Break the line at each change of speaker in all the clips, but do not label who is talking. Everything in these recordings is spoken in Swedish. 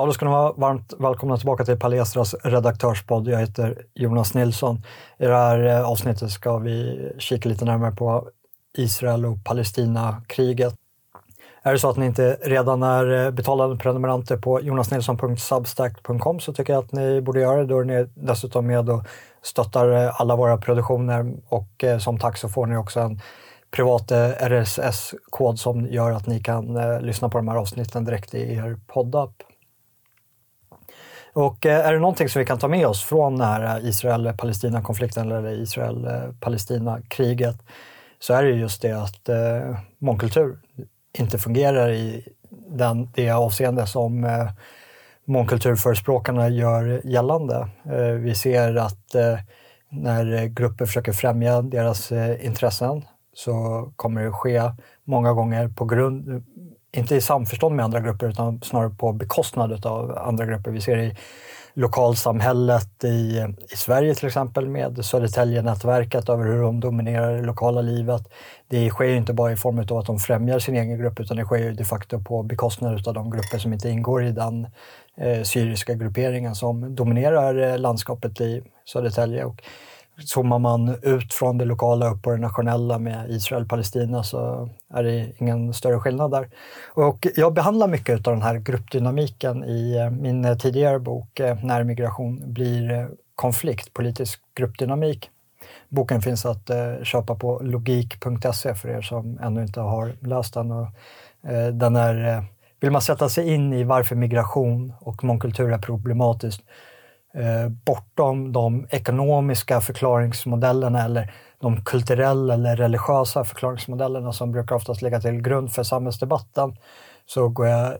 Ja, då ska ni vara varmt välkomna tillbaka till Palestras redaktörspodd. Jag heter Jonas Nilsson. I det här eh, avsnittet ska vi kika lite närmare på Israel och Palestina-kriget. Är det så att ni inte redan är eh, betalande prenumeranter på jonasnilsson.substack.com så tycker jag att ni borde göra det. Då är ni dessutom med och stöttar eh, alla våra produktioner och som tack så får ni också en privat RSS-kod som gör att ni kan lyssna på de här avsnitten direkt i er poddapp. Och eh, är det någonting som vi kan ta med oss från den här eh, Israel-Palestina-konflikten eller Israel-Palestina-kriget så är det just det att eh, mångkultur inte fungerar i den, det avseende som eh, mångkulturförespråkarna gör gällande. Eh, vi ser att eh, när grupper försöker främja deras eh, intressen så kommer det ske många gånger på grund, inte i samförstånd med andra grupper utan snarare på bekostnad av andra grupper. Vi ser i lokalsamhället i, i Sverige till exempel med Södertälje-nätverket över hur de dominerar det lokala livet. Det sker inte bara i form av att de främjar sin egen grupp utan det sker de facto på bekostnad av de grupper som inte ingår i den eh, syriska grupperingen som dominerar eh, landskapet i Södertälje. Och zoomar man ut från det lokala upp på det nationella med Israel-Palestina så är det ingen större skillnad där. Och jag behandlar mycket av den här gruppdynamiken i eh, min eh, tidigare bok eh, När migration blir konflikt, politisk gruppdynamik. Boken finns att köpa på logik.se för er som ännu inte har läst den. Och, den är, vill man sätta sig in i varför migration och mångkultur är problematiskt Eh, bortom de ekonomiska förklaringsmodellerna eller de kulturella eller religiösa förklaringsmodellerna som brukar oftast ligga till grund för samhällsdebatten, så, går jag,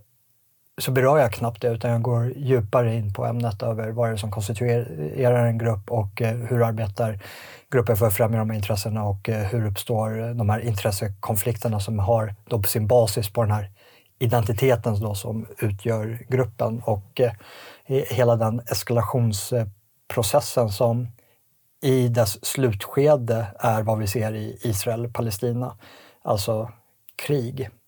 så berör jag knappt det utan jag går djupare in på ämnet över vad det är som konstituerar en grupp och eh, hur arbetar grupper för att främja de här intressena och eh, hur uppstår de här intressekonflikterna som har då sin basis på den här identiteten då som utgör gruppen och eh, hela den eskalationsprocessen som i dess slutskede är vad vi ser i Israel-Palestina, alltså krig.